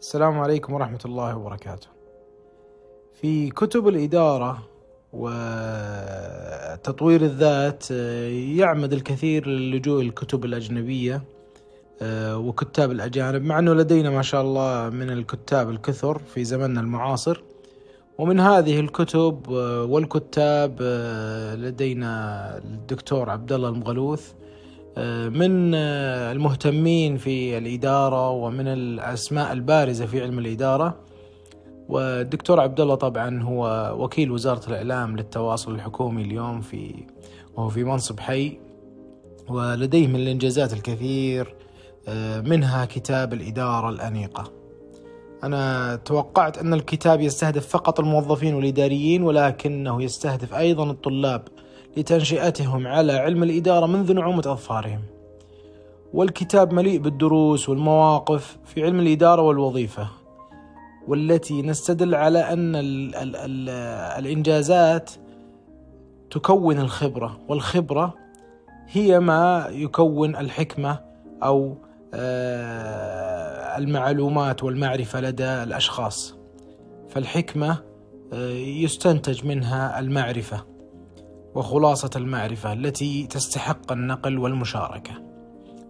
السلام عليكم ورحمة الله وبركاته. في كتب الإدارة وتطوير الذات يعمد الكثير للجوء الكتب الأجنبية وكتاب الأجانب مع أنه لدينا ما شاء الله من الكتاب الكثر في زمننا المعاصر ومن هذه الكتب والكتاب لدينا الدكتور عبد الله المغلوث من المهتمين في الإدارة ومن الأسماء البارزة في علم الإدارة. والدكتور عبد الله طبعا هو وكيل وزارة الإعلام للتواصل الحكومي اليوم في وهو في منصب حي. ولديه من الإنجازات الكثير منها كتاب الإدارة الأنيقة. أنا توقعت أن الكتاب يستهدف فقط الموظفين والإداريين ولكنه يستهدف أيضا الطلاب لتنشئتهم على علم الإدارة منذ نعومة أظفارهم. والكتاب مليء بالدروس والمواقف في علم الإدارة والوظيفة والتي نستدل على أن ال ال ال الإنجازات تكون الخبرة والخبرة هي ما يكون الحكمة أو المعلومات والمعرفة لدى الأشخاص. فالحكمة يستنتج منها المعرفة. وخلاصة المعرفة التي تستحق النقل والمشاركة.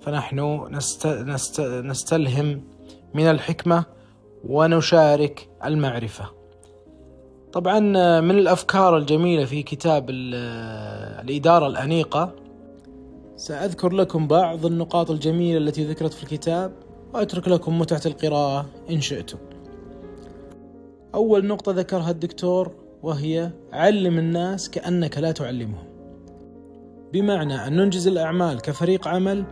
فنحن نست... نست... نستلهم من الحكمة ونشارك المعرفة. طبعا من الأفكار الجميلة في كتاب الإدارة الأنيقة سأذكر لكم بعض النقاط الجميلة التي ذكرت في الكتاب وأترك لكم متعة القراءة إن شئتم. أول نقطة ذكرها الدكتور وهي علم الناس كأنك لا تعلمهم. بمعنى أن ننجز الأعمال كفريق عمل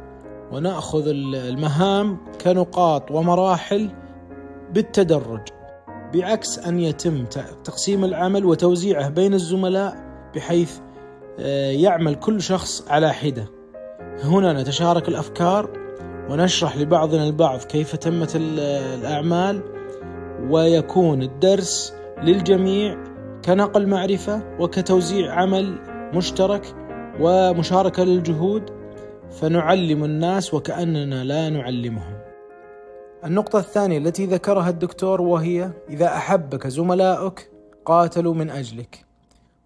ونأخذ المهام كنقاط ومراحل بالتدرج بعكس أن يتم تقسيم العمل وتوزيعه بين الزملاء بحيث يعمل كل شخص على حدة. هنا نتشارك الأفكار ونشرح لبعضنا البعض كيف تمت الأعمال ويكون الدرس للجميع كنقل معرفة وكتوزيع عمل مشترك ومشاركة للجهود فنعلم الناس وكأننا لا نعلمهم. النقطة الثانية التي ذكرها الدكتور وهي إذا أحبك زملائك قاتلوا من أجلك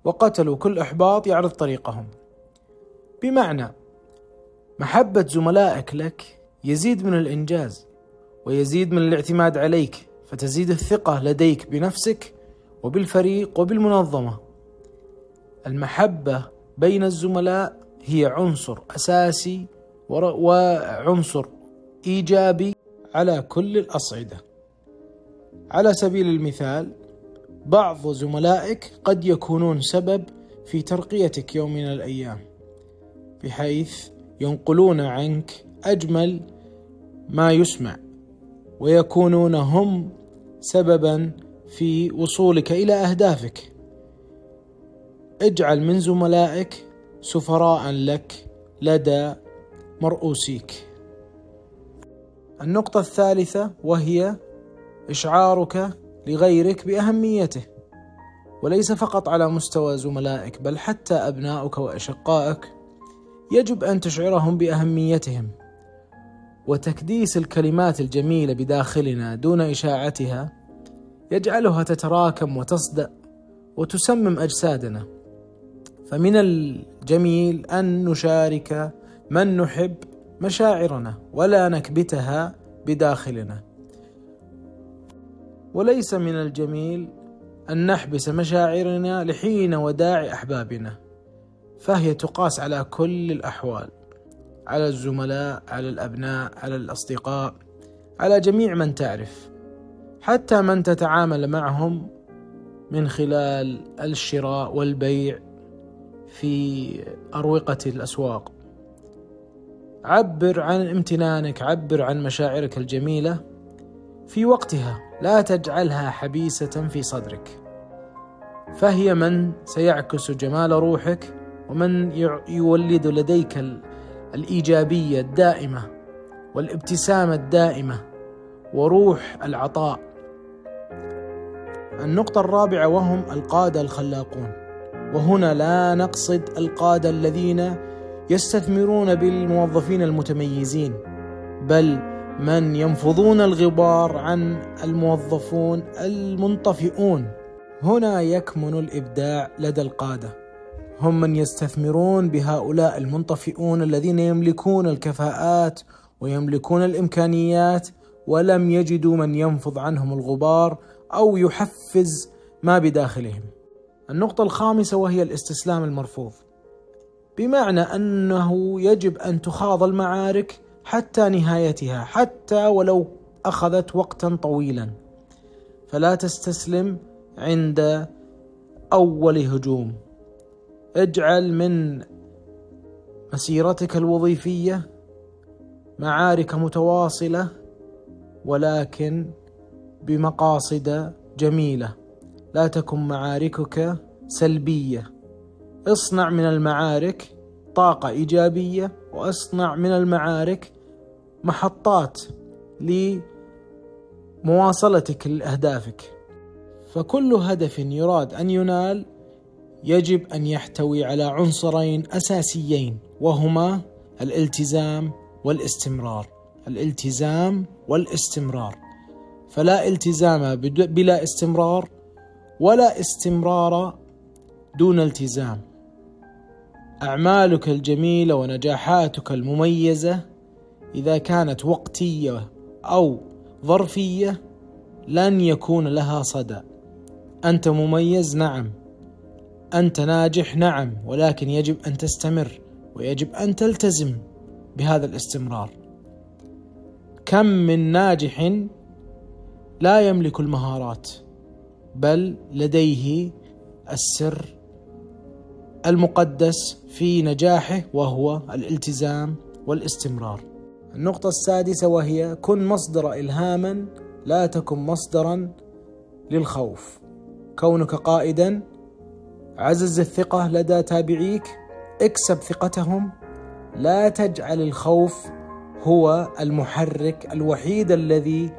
وقتلوا كل إحباط يعرض طريقهم. بمعنى محبة زملائك لك يزيد من الإنجاز ويزيد من الاعتماد عليك فتزيد الثقة لديك بنفسك وبالفريق وبالمنظمة. المحبة بين الزملاء هي عنصر أساسي وعنصر إيجابي على كل الأصعدة. على سبيل المثال بعض زملائك قد يكونون سبب في ترقيتك يوم من الأيام بحيث ينقلون عنك أجمل ما يسمع ويكونون هم سببا في وصولك إلى أهدافك. اجعل من زملائك سفراء لك لدى مرؤوسيك. النقطة الثالثة وهي إشعارك لغيرك بأهميته وليس فقط على مستوى زملائك بل حتى أبنائك وأشقائك. يجب أن تشعرهم بأهميتهم وتكديس الكلمات الجميلة بداخلنا دون إشاعتها. يجعلها تتراكم وتصدأ وتسمم أجسادنا. فمن الجميل أن نشارك من نحب مشاعرنا ولا نكبتها بداخلنا. وليس من الجميل أن نحبس مشاعرنا لحين وداع أحبابنا. فهي تقاس على كل الأحوال على الزملاء على الأبناء على الأصدقاء على جميع من تعرف. حتى من تتعامل معهم من خلال الشراء والبيع في أروقة الأسواق. عبر عن امتنانك عبر عن مشاعرك الجميلة في وقتها لا تجعلها حبيسة في صدرك. فهي من سيعكس جمال روحك ومن يولد لديك الإيجابية الدائمة والابتسامة الدائمة وروح العطاء. النقطة الرابعة وهم القادة الخلاقون. وهنا لا نقصد القادة الذين يستثمرون بالموظفين المتميزين بل من ينفضون الغبار عن الموظفون المنطفئون. هنا يكمن الإبداع لدى القادة. هم من يستثمرون بهؤلاء المنطفئون الذين يملكون الكفاءات ويملكون الإمكانيات ولم يجدوا من ينفض عنهم الغبار أو يحفز ما بداخلهم. النقطة الخامسة وهي الاستسلام المرفوض. بمعنى أنه يجب أن تخاض المعارك حتى نهايتها حتى ولو أخذت وقتا طويلا. فلا تستسلم عند أول هجوم. اجعل من مسيرتك الوظيفية معارك متواصلة ولكن بمقاصد جميلة. لا تكن معاركك سلبية. اصنع من المعارك طاقة إيجابية واصنع من المعارك محطات لمواصلتك لأهدافك. فكل هدف يراد أن ينال يجب أن يحتوي على عنصرين أساسيين وهما الالتزام والاستمرار. الالتزام والاستمرار. فلا التزام بلا استمرار ولا استمرار دون التزام. أعمالك الجميلة ونجاحاتك المميزة إذا كانت وقتية أو ظرفية لن يكون لها صدى أنت مميز نعم. أنت ناجح نعم. ولكن يجب أن تستمر ويجب أن تلتزم بهذا الاستمرار. كم من ناجح لا يملك المهارات بل لديه السر المقدس في نجاحه وهو الالتزام والاستمرار. النقطة السادسة وهي كن مصدر إلهاما لا تكن مصدرا للخوف. كونك قائدا عزز الثقة لدى تابعيك اكسب ثقتهم لا تجعل الخوف هو المحرك الوحيد الذي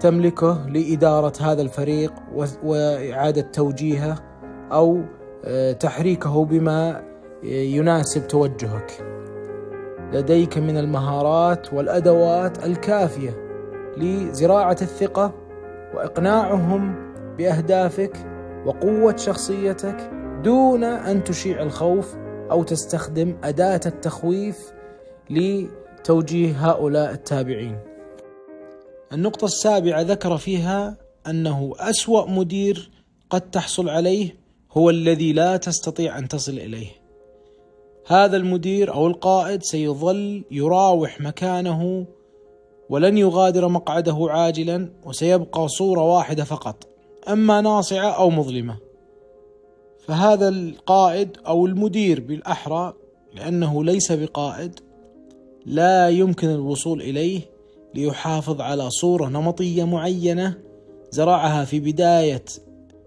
تملكه لإدارة هذا الفريق وإعادة توجيهه أو آه، تحريكه بما يناسب توجهك. لديك من المهارات والأدوات الكافية لزراعة الثقة وإقناعهم بأهدافك وقوة شخصيتك دون أن تشيع الخوف أو تستخدم أداة التخويف لتوجيه هؤلاء التابعين. النقطة السابعة ذكر فيها أنه أسوأ مدير قد تحصل عليه هو الذي لا تستطيع أن تصل إليه. هذا المدير أو القائد سيظل يراوح مكانه ولن يغادر مقعده عاجلا وسيبقى صورة واحدة فقط أما ناصعة أو مظلمة فهذا القائد أو المدير بالأحرى لأنه ليس بقائد لا يمكن الوصول إليه ليحافظ على صورة نمطية معينة زرعها في بداية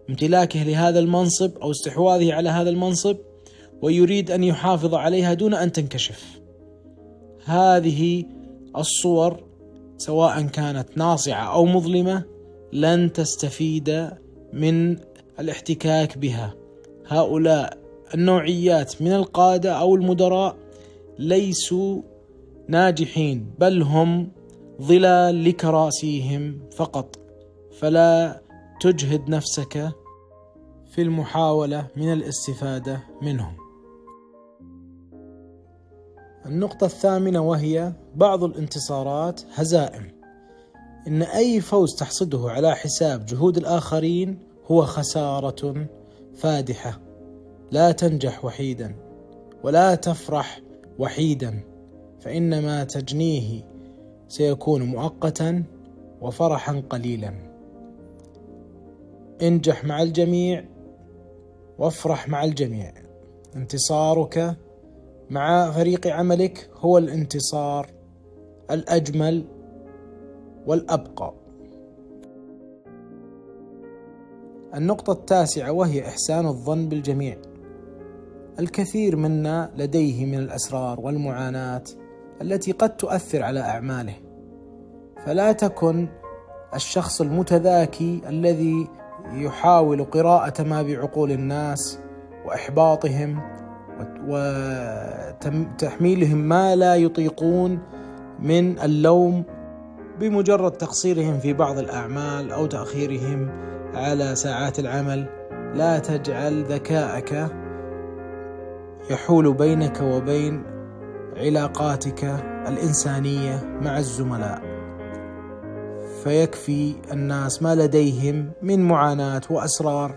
امتلاكه لهذا المنصب أو استحواذه على هذا المنصب ويريد أن يحافظ عليها دون أن تنكشف. هذه الصور سواء كانت ناصعة أو مظلمة لن تستفيد من الاحتكاك بها. هؤلاء النوعيات من القادة أو المدراء ليسوا ناجحين بل هم ظلال لكراسيهم فقط. فلا تجهد نفسك في المحاولة من الاستفادة منهم. النقطة الثامنة وهي بعض الانتصارات هزائم. إن أي فوز تحصده على حساب جهود الآخرين هو خسارة فادحة. لا تنجح وحيدا. ولا تفرح وحيدا. فإنما تجنيه سيكون مؤقتا وفرحا قليلا. انجح مع الجميع وافرح مع الجميع. انتصارك مع فريق عملك هو الانتصار الأجمل والأبقى. النقطة التاسعة وهي إحسان الظن بالجميع. الكثير منا لديه من الأسرار والمعاناة التي قد تؤثر على أعماله. فلا تكن الشخص المتذاكي الذي يحاول قراءة ما بعقول الناس وإحباطهم وتحميلهم ما لا يطيقون من اللوم بمجرد تقصيرهم في بعض الأعمال أو تأخيرهم على ساعات العمل. لا تجعل ذكاءك يحول بينك وبين علاقاتك الإنسانية مع الزملاء. فيكفي الناس ما لديهم من معاناة وأسرار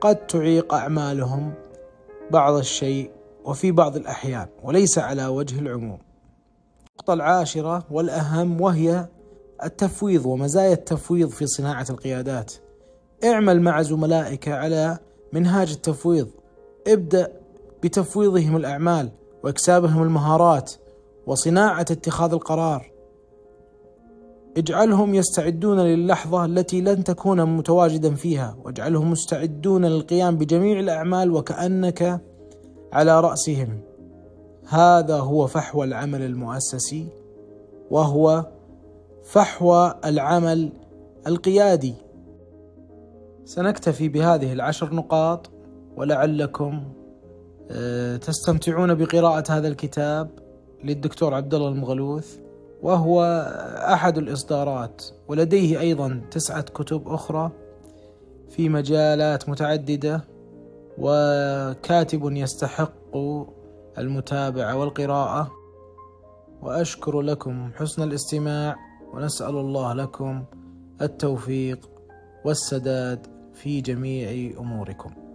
قد تعيق أعمالهم بعض الشيء وفي بعض الأحيان وليس على وجه العموم. النقطة العاشرة والأهم وهي التفويض ومزايا التفويض في صناعة القيادات. اعمل مع زملائك على منهاج التفويض. ابدأ بتفويضهم الأعمال. وإكسابهم المهارات وصناعة اتخاذ القرار. اجعلهم يستعدون للحظة التي لن تكون متواجدا فيها واجعلهم مستعدون للقيام بجميع الأعمال وكأنك على رأسهم. هذا هو فحوى العمل المؤسسي وهو فحوى العمل القيادي. سنكتفي بهذه العشر نقاط ولعلكم تستمتعون بقراءة هذا الكتاب للدكتور عبد الله المغلوث وهو أحد الإصدارات ولديه أيضا تسعة كتب أخرى في مجالات متعددة وكاتب يستحق المتابعة والقراءة. وأشكر لكم حسن الاستماع ونسأل الله لكم التوفيق والسداد في جميع أموركم.